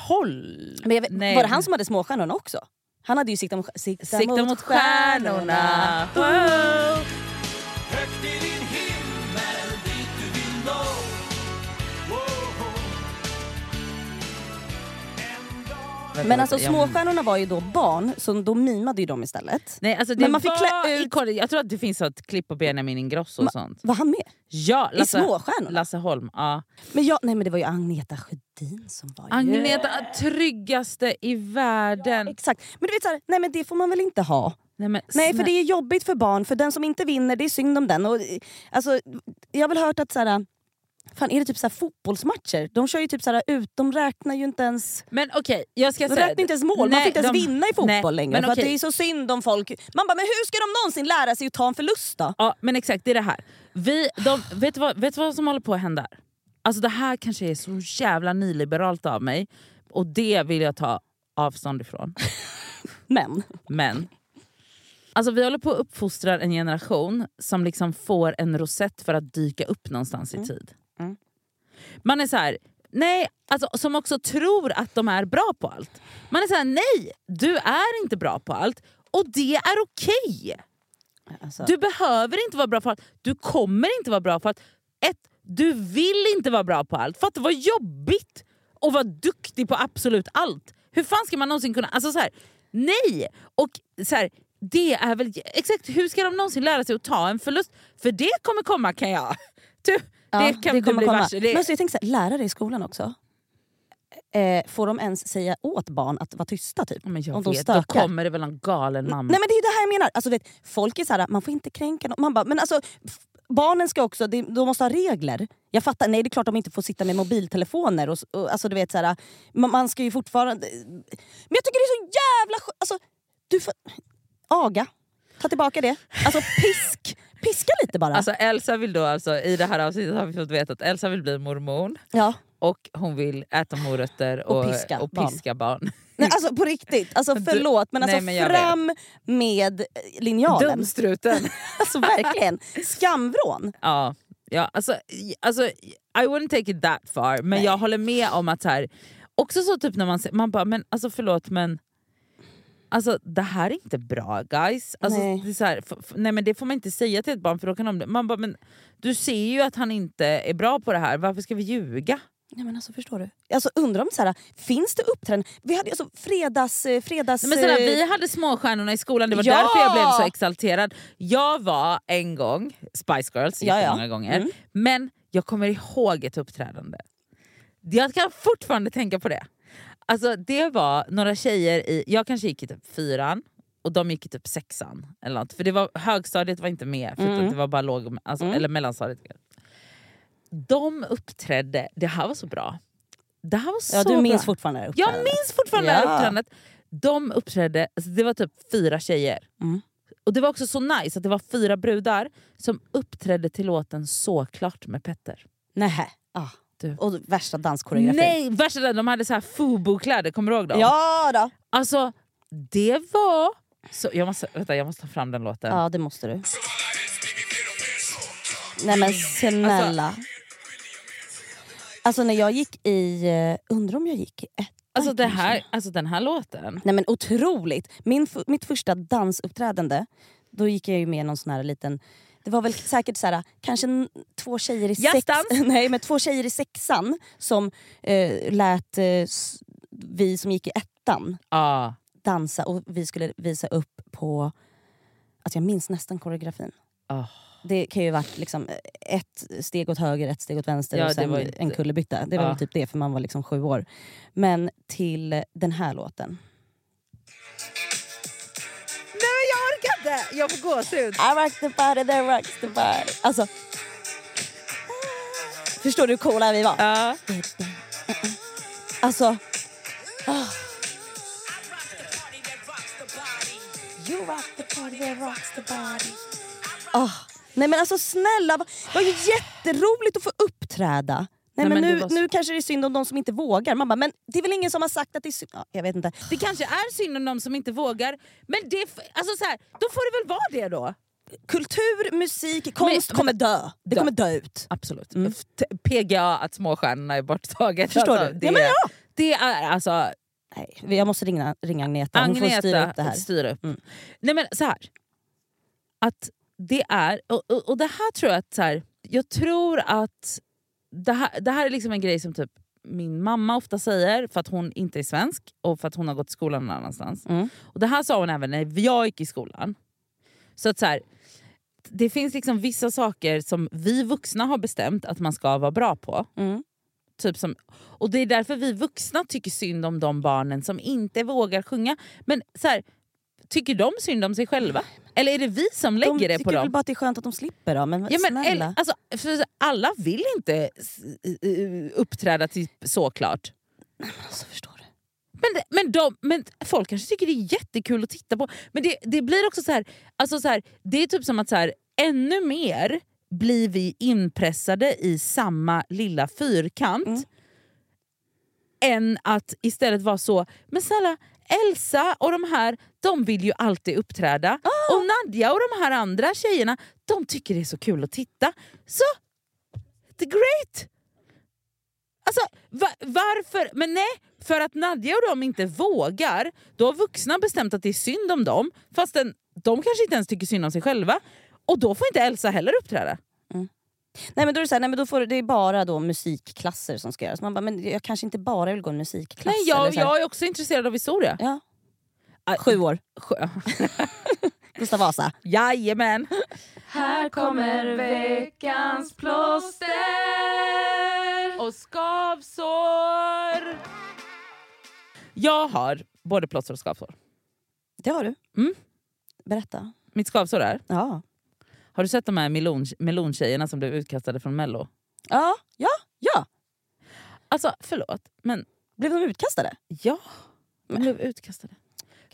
Men vet, Nej. Var det han som hade småstjärnorna också? Han hade ju sikta mot, sikta Sikta mot stjärnorna. Wow. Men alltså Jag- småstjärnorna var ju då barn, så då mimade ju de istället. Nej, alltså det Men man fick var klä ut- ikoniskt. Jag tror att det finns ett klipp på Benjamin Ingrosso och Ma- sånt. Var han med? Ja, I Lasse, småstjärnorna? Lasse Holm. Ja. Men, jag, nej, men det var ju Agneta Sjödin som var ju... Agneta, tryggaste i världen. Exakt. Men du vet så här, nej men det får man väl inte ha? Nej, men, Nej för snä- det är jobbigt för barn, för den som inte vinner det är synd om den. Och, eh, alltså, jag har väl hört att så här, fan, är det typ så här fotbollsmatcher? De kör ju typ så här ut, de räknar ju inte ens Men okej, jag ska de räknar inte ens mål, man Nej, får inte ens de- vinna i fotboll nej, längre. men för okej. det är så synd om folk. Man bara, men hur ska de någonsin lära sig att ta en förlust då? Ja men exakt, det är det här. Vi, de, vet, du vad, vet du vad som håller på att hända? Alltså det här kanske är så jävla nyliberalt av mig och det vill jag ta avstånd ifrån. Men, Men alltså vi håller på att uppfostra en generation som liksom får en rosett för att dyka upp någonstans i tid. Mm. Man är så här, nej, alltså, som också tror att de är bra på allt. Man är så här, nej, du är inte bra på allt och det är okej. alltså, Du behöver inte vara bra på allt. Du kommer inte vara bra på allt. Ett, du vill inte vara bra på allt. För att det var jobbigt att vara duktig på absolut allt. Hur fan ska man någonsin kunna... Alltså så här, nej! Och så här, det är väl... Exakt, hur ska de någonsin lära sig att ta en förlust? För det kommer komma kan jag. Du, ja, det kan du kommer bli komma. Det, Men så jag tänker så här, lärare i skolan också. Eh, får de ens säga åt barn att vara tysta? Typ? men jag om de vet, då stökar? kommer det väl någon galen mamma. Nej men det är det här jag menar. Alltså, vet, folk är så här, man får inte kränka någon. Man bara, men alltså, barnen ska också, de, de måste ha regler. Jag fattar, nej det är klart de inte får sitta med mobiltelefoner. Och, och, alltså, du vet, så här, man, man ska ju fortfarande... Men jag tycker det är så jävla alltså, du får, Aga, ta tillbaka det. Alltså pisk, piska lite bara. Alltså Elsa vill då alltså, i det här avsnittet har vi fått veta att Elsa vill bli mormon ja. och hon vill äta morötter Och och, piska och barn. piska barn. Nej, alltså på riktigt, alltså, förlåt men, alltså, nej, men jag vet. fram med linjalen. Dumstruten! Alltså verkligen, skamvrån. Ja, ja alltså, alltså, I wouldn't take it that far, men jag håller med om att så här, också så typ när man ser, man bara, men alltså förlåt men Alltså det här är inte bra guys. Alltså, Nej. Det, är så här, nej men det får man inte säga till ett barn för då kan de man bara, men du ser ju att han inte är bra på det här, varför ska vi ljuga? Nej, men alltså, förstår du? Alltså, undrar om så här, finns det uppträdanden? Vi hade alltså fredags... eh, fredags Nej, men sådär, eh, vi hade småstjärnorna i skolan, det var Ja! därför jag blev så exalterad. Jag var en gång Spice Girls, Ja, ja. många gånger, Mm. men jag kommer ihåg ett uppträdande. Jag kan fortfarande tänka på det. Alltså det var några tjejer i, jag kanske gick i typ fyran och de gick i typ sexan. Eller något. För det var, högstadiet var inte med, för Mm. att det var bara låg, alltså, Mm. eller mellanstadiet. De uppträdde, det här var så bra. Det här var så ja, du minns bra. fortfarande det här Jag uppträdandet. minns fortfarande Ja. uppträdandet. De uppträdde, alltså det var typ fyra tjejer. Mm. Och det var också så nice att det var fyra brudar som uppträdde till låten Såklart med Petter. Nähä. Ah. Du. Och värsta danskoreografin. Nej, värsta de hade så här FUBO-kläder, kommer du ihåg dem? Ja då. Alltså det var... Så, jag, måste, vänta, jag måste ta fram den låten. Ja det måste du. Nej men snälla. Alltså när jag gick i, eh, undrar om jag gick i ett alltså, det här, alltså den här låten. Nej men otroligt! Min, mitt första dansuppträdande, då gick jag ju med i någon sån här liten... Det var väl säkert så här, kanske två tjejer i sex, nej, men två tjejer i sexan som eh, lät eh, vi som gick i ettan Ja. dansa och vi skulle visa upp på att jag minns nästan koreografin. Ah. Det kan ju varit liksom ett steg åt höger, ett steg åt vänster Ja, och sen inte- en kullerbytta. Det var väl typ det för man var liksom sju år. Men till den här låten. Inte! Jag får gåshud. I rock the body, that rocks the body. Alltså... Förstår du hur coola vi var? Ja. Alltså... ah. You rock the party that rocks the body. Ah. Nej men alltså snälla, det var ju jätteroligt att få uppträda. Nej, men men nu, så- nu kanske det är synd om de som inte vågar. Man bara, men det är väl ingen som har sagt att det är synd? Ja, jag vet inte. Det kanske är synd om de som inte vågar, men det, alltså så här, då får det väl vara det då. Kultur, musik, konst Men- kommer dö. Det Dö. kommer dö ut. Absolut. Mm. PGA att småstjärnorna är borttaget. Förstår alltså, du? Det, Ja, men ja. det är alltså... Nej, jag måste ringa, ringa Agneta, hon får styra upp det här. styra upp. Mm. Nej men så här. Att det är, och, och, och det här tror jag att, så här, jag tror att det här, det här är liksom en grej som typ min mamma ofta säger för att hon inte är svensk och för att hon har gått i skolan någon annanstans. Mm. Och det här sa hon även när jag gick i skolan. Så att så här, det finns liksom vissa saker som vi vuxna har bestämt att man ska vara bra på. Mm. Typ som, och det är därför vi vuxna tycker synd om de barnen som inte vågar sjunga. Men så här, tycker de synd om sig själva? Eller är det vi som lägger de det på tycker väl dem? bara att det är skönt att de slipper då, men, Ja, men, snälla. alltså, alla vill inte uppträda till såklart. alltså, förstår du? Men, det- men, de, men folk kanske tycker det är jättekul att titta på. Men det, det blir också så här, alltså så här, det är typ som att så här, ännu mer blir vi inpressade i samma lilla fyrkant. Mm. Än att istället vara så, men snälla Elsa och de här, de vill ju alltid uppträda. Ah! Och Nadja och de här andra tjejerna, de tycker det är så kul att titta. Så, the great! Alltså va- varför? Men nej, för att Nadja och de inte vågar, då har vuxna bestämt att det är synd om dem fastän de kanske inte ens tycker synd om sig själva. Och då får inte Elsa heller uppträda. Nej men då är det, så här, nej, men då får, det är bara då musikklasser som ska göras. Man bara, men jag kanske inte bara vill gå en musikklass. Nej, eller jag, jag är också intresserad av historia. Ja. Ah, Sju år. sjö- Gustav Vasa. Jajamän! Här kommer veckans plåster. Och skavsår! Jag har både plåster och skavsår. Det har du. Mm. Berätta. Mitt skavsår är, Ja. Har du sett de här melon, melontjejerna som blev utkastade från mello? Ja, ja, ja. Alltså förlåt, men Blev de utkastade? ja, de blev utkastade.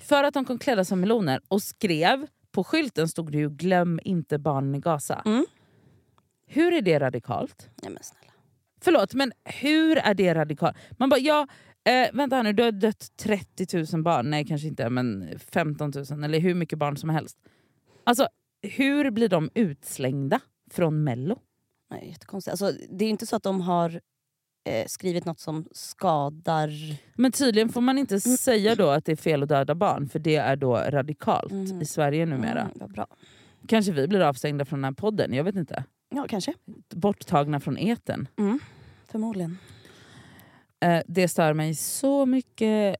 För att de kom klädda som meloner och skrev, på skylten stod det ju glöm inte barnen i Gaza. Mm. Hur är det radikalt? Nej men snälla. Förlåt, men hur är det radikalt? Man bara, ja, eh, vänta här nu, du har dött 30 000 barn. Nej, kanske inte, men 15 000 eller hur mycket barn som helst. Alltså, hur blir de utslängda från Mello? Nej, jättekonstigt. Alltså, det är inte så att de har eh, skrivit något som skadar... Men tydligen får man inte säga då att det är fel att döda barn, för det är då radikalt Mhm. i Sverige numera. Mm, vad bra. Kanske vi blir avstängda från den här podden, jag vet inte. Ja, kanske. Borttagna från eten. Mm. Förmodligen. Eh, det stör mig så mycket.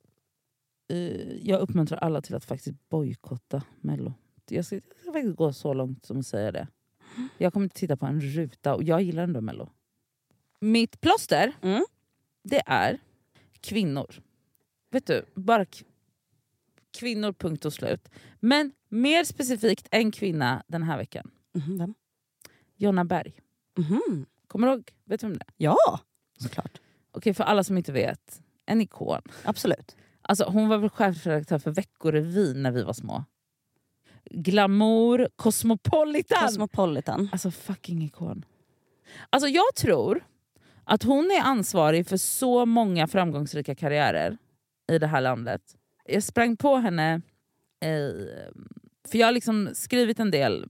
Eh, jag uppmuntrar alla till att faktiskt bojkotta Mello. Jag ska, jag ska gå så långt som att säga det. Jag kommer inte titta på en ruta och jag gillar ändå Mello. Mitt plåster, Mm. det är kvinnor. Vet du, bara kvinnor punkt och slut. Men mer specifikt en kvinna den här veckan. Mhm, vem? Jonna Berg. Mhm. Kommer du ihåg? Vet du vem det är? Ja, såklart. Okej, för alla som inte vet. En ikon. Absolut. Alltså, hon var väl chefredaktör för Veckorevyn när vi var små. Glamour, Cosmopolitan. Cosmopolitan. alltså fucking ikon. Alltså jag tror att hon är ansvarig för så många framgångsrika karriärer i det här landet. Jag sprang på henne, för jag har liksom skrivit en del,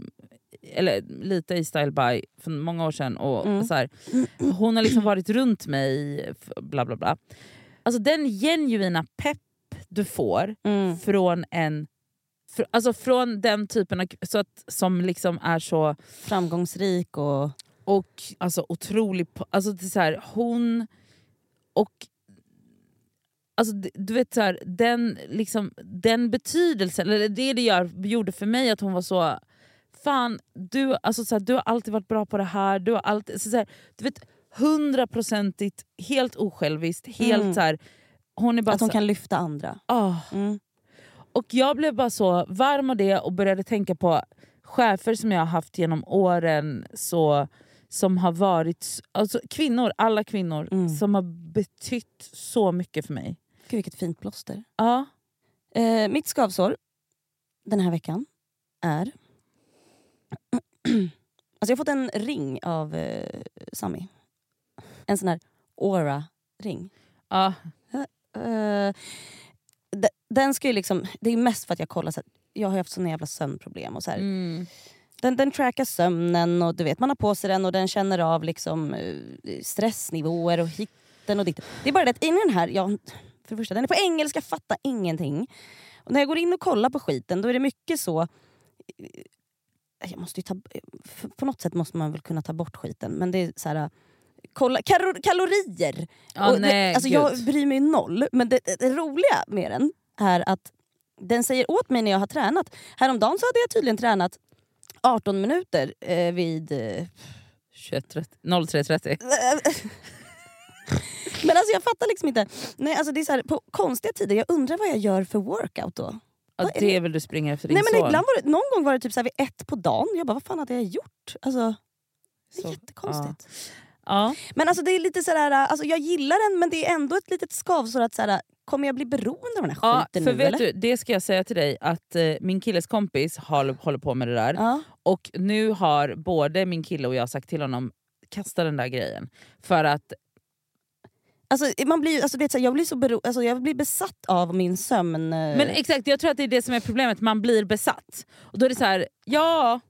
eller lite i Style By för många år sedan. Och Mm. så här, hon har liksom varit runt mig, bla bla bla. Alltså den genuina pepp du får Mm. från en fr- Alltså från den typen av så att, som liksom är så Framgångsrik och... och alltså otrolig... Alltså det så här, hon och Alltså, du vet så här, den, liksom, den betydelsen, eller det det gör, gjorde för mig att hon var så... Fan, du, alltså, så här, du har alltid varit bra på det här. Du har alltid, så, så här, du vet, hundraprocentigt, helt osjälviskt. Helt, Mm. så hon är bara Att hon så, kan lyfta andra. ah. Mm. Och jag blev bara så varm av det och började tänka på chefer som jag har haft genom åren. Så, som har varit, alltså kvinnor, alla kvinnor Mm. som har betytt så mycket för mig. Gud vilket fint plåster. Ja. Eh, mitt skavsår den här veckan är... alltså jag har fått en ring av eh, Sami. En sån här aura-ring. Ja. Eh, de- den ska ju liksom, det är mest för att jag kollar, så här, jag har haft såna jävla sömnproblem. Och så här. Mm. Den, den trackar sömnen och du vet, man har på sig den och den känner av liksom, eh, stressnivåer och hitten och ditten. Det är bara det att in den här, ja, för det första, den är på engelska, fattar ingenting. Och när jag går in och kollar på skiten då är det mycket så... eh, Jag måste ta, på något sätt måste man väl kunna ta bort skiten men det är så här... Kolla, karo- kalorier! Ja, Och nej, alltså jag bryr mig noll, men det, det, det roliga med den är att den säger åt mig när jag har tränat. Häromdagen så hade jag tydligen tränat 18 minuter eh, vid... Eh, 21.30 03.30. men alltså jag fattar liksom inte. Nej, alltså det är så här, på konstiga tider, jag undrar vad jag gör för workout då. Ja, är det är väl du springer efter din Nej, men ibland var det, någon gång var det typ så här vid ett på dagen. Jag bara, vad fan hade jag gjort? Alltså, det är Så, jättekonstigt. Ja. Men alltså det är lite sådär, alltså jag gillar den men det är ändå ett litet skavsår att såhär, kommer jag bli beroende av den här Ja, skiten för nu vet eller? du, det ska jag säga till dig att eh, min killes kompis håller, håller på med det där. Ja. Och nu har både min kille och jag sagt till honom kasta den där grejen. För att Alltså, man blir, alltså, vet, jag, blir så bero, alltså, jag blir besatt av min sömn... eh, Men exakt, jag tror att det är det som är problemet, man blir besatt. Och då är det så här, ja...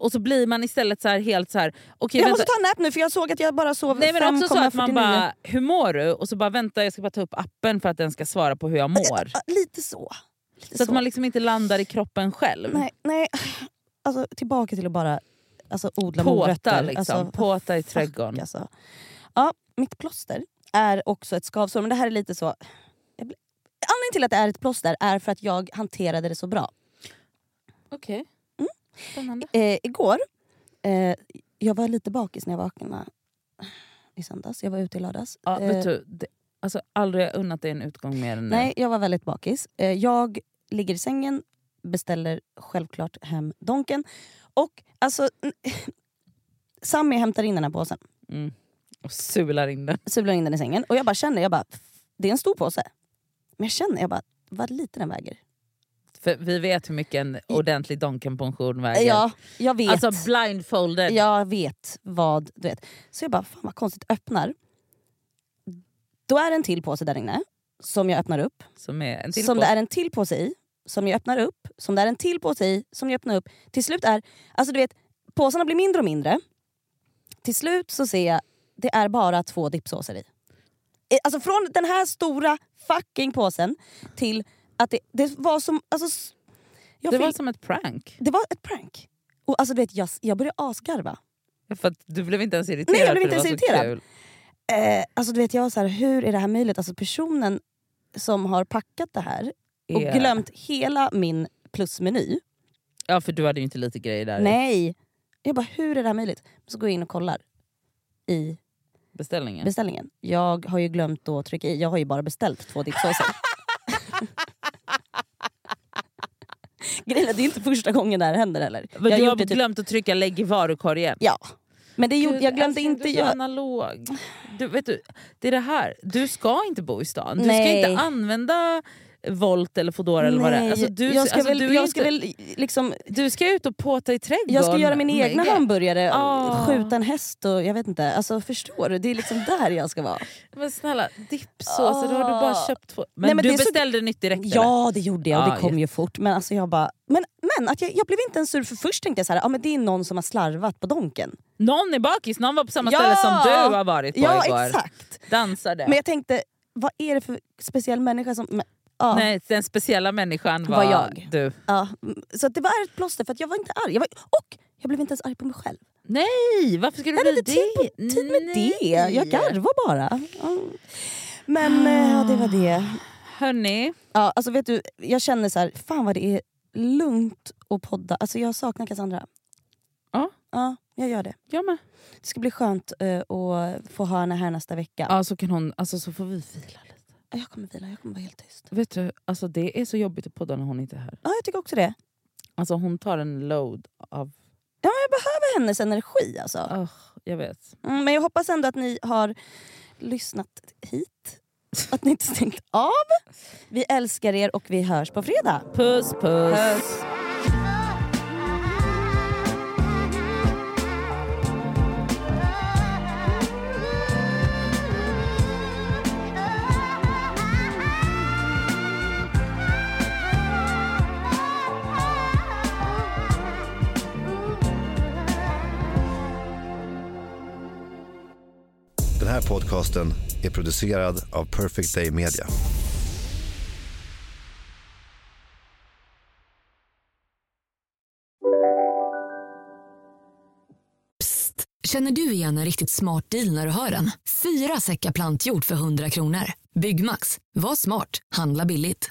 Och så blir man istället så här helt så här. okej jag vänta. måste ta en nap nu för jag såg att jag bara sov Nej men också så att man 5,49. bara, hur mår du? Och så bara vänta jag ska bara ta upp appen för att den ska svara på hur jag mår. Ja, Lite så. Lite Så att man liksom inte landar i kroppen själv. Nej, nej. Alltså, tillbaka till att bara alltså, odla Påta morötter. liksom, Alltså, påta i fuck, trädgården. Alltså. Ja, mitt plåster är också ett skavsår, men det här är lite så... Jag blir... Anledningen till att det är ett plåster är för att jag hanterade det så bra. Okej, Mm. Eh, igår, eh, jag var lite bakis när jag vaknade i söndags. Jag var ute i lördags. Ja, Eh, vet du, det, alltså, aldrig har jag unnat dig en utgång mer än nu. Nej, jag var väldigt bakis. Eh, jag ligger i sängen, beställer självklart hem Donken. Och alltså... Sammy hämtar in den här påsen, Mm. Och sular in den. sular in den i sängen. Och jag bara känner, jag bara, det är en stor påse. Men jag känner, jag bara, vad lite den väger. För vi vet hur mycket en ordentlig Donken-pension väger. Ja, jag vet. Alltså blindfolded. Jag vet vad du vet. Så jag bara, fan vad konstigt, öppnar. Då är det en till påse där inne, som jag öppnar upp. Som är en till som det är en till påse i, som jag öppnar upp. Som det är en till påse i, som jag öppnar upp. Till slut är, alltså du vet, påsarna blir mindre och mindre. Till slut så ser jag, det är bara två dippsåser i. Alltså från den här stora fucking påsen till att det, det var som... Alltså, Det var fick- som ett prank. det var ett prank. Och alltså, du vet, jag, jag började asgarva. För du blev inte ens irriterad Nej, jag blev inte ens var irriterad. Eh, alltså, du vet, jag var så här, hur är det här möjligt? Alltså, personen som har packat det här och Är- glömt hela min plusmeny. Ja för du hade ju inte lite grejer där Nej! Jag bara, hur är det här möjligt? Så går jag in och kollar i beställningen. beställningen. Jag har ju glömt att trycka i, jag har ju bara beställt två dippsåser. Grejen är det är inte första gången det här händer heller. Men jag du har typ, glömt att trycka lägg i varukorgen. ja. Men det gjorde, Gud, jag glömde älskling, inte Du är så analog. Du, vet du, det är det här, du ska inte bo i stan. Du Nej. ska inte använda Volt eller Foodora eller vad det är. Nej, Alltså, du, jag ska alltså, väl, du, är jag inte, ska väl liksom du ska ut och påta i trädgården. Jag ska göra min egna hamburgare, Ah. skjuta en häst och jag vet inte. Alltså förstår du? Det är liksom där jag ska vara. Men snälla, dippsåser, då har du bara Ah. köpt två. Men, Nej, men du det är så- beställde nytt direkt eller? Ja det gjorde jag och det kom ju fort. Men alltså jag bara... Men, men att jag, jag blev inte ens sur för först tänkte jag så här, ah, men det är någon som har slarvat på donken. Någon är bakis, någon var på samma Ja! ställe som du har varit på Ja igår. exakt. Dansade. Men jag tänkte, vad är det för speciell människa som... Men, ja, Nej, den speciella människan var, Var jag. du. ja. Så det var ett plåster för att jag var inte arg. Jag var, och jag blev inte ens arg på mig själv. Nej, varför ska du Jag hade bli inte tid, det? med Nej. det. Jag garvar bara. Mm. Men eh, ja, det var det. Hörni, Ja, alltså vet du, jag känner så här, fan vad det är lugnt att podda. Alltså jag saknar Cassandra. Ja. Ja, jag gör det. jag med. Det ska bli skönt eh, att få ha henne här nästa vecka. Ja, så, kan hon, alltså, så får vi lite. Jag kommer vila, jag kommer vara helt tyst. Vet du, alltså, det är så jobbigt att podda när hon inte är här. Ja, jag tycker också det. Alltså, hon tar en load av... Ja, jag behöver hennes energi alltså. Oh, jag vet. Mm, men jag hoppas ändå att ni har lyssnat hit. Att ni inte stängt av. Vi älskar er och vi hörs på fredag. Puss puss. Puss. Podcasten är producerad av Perfect Day Media. Psst! Känner du igen en riktigt smart deal när du hör den? Fyra säckar plantjord för 100 kronor. Byggmax. Var smart. Handla billigt.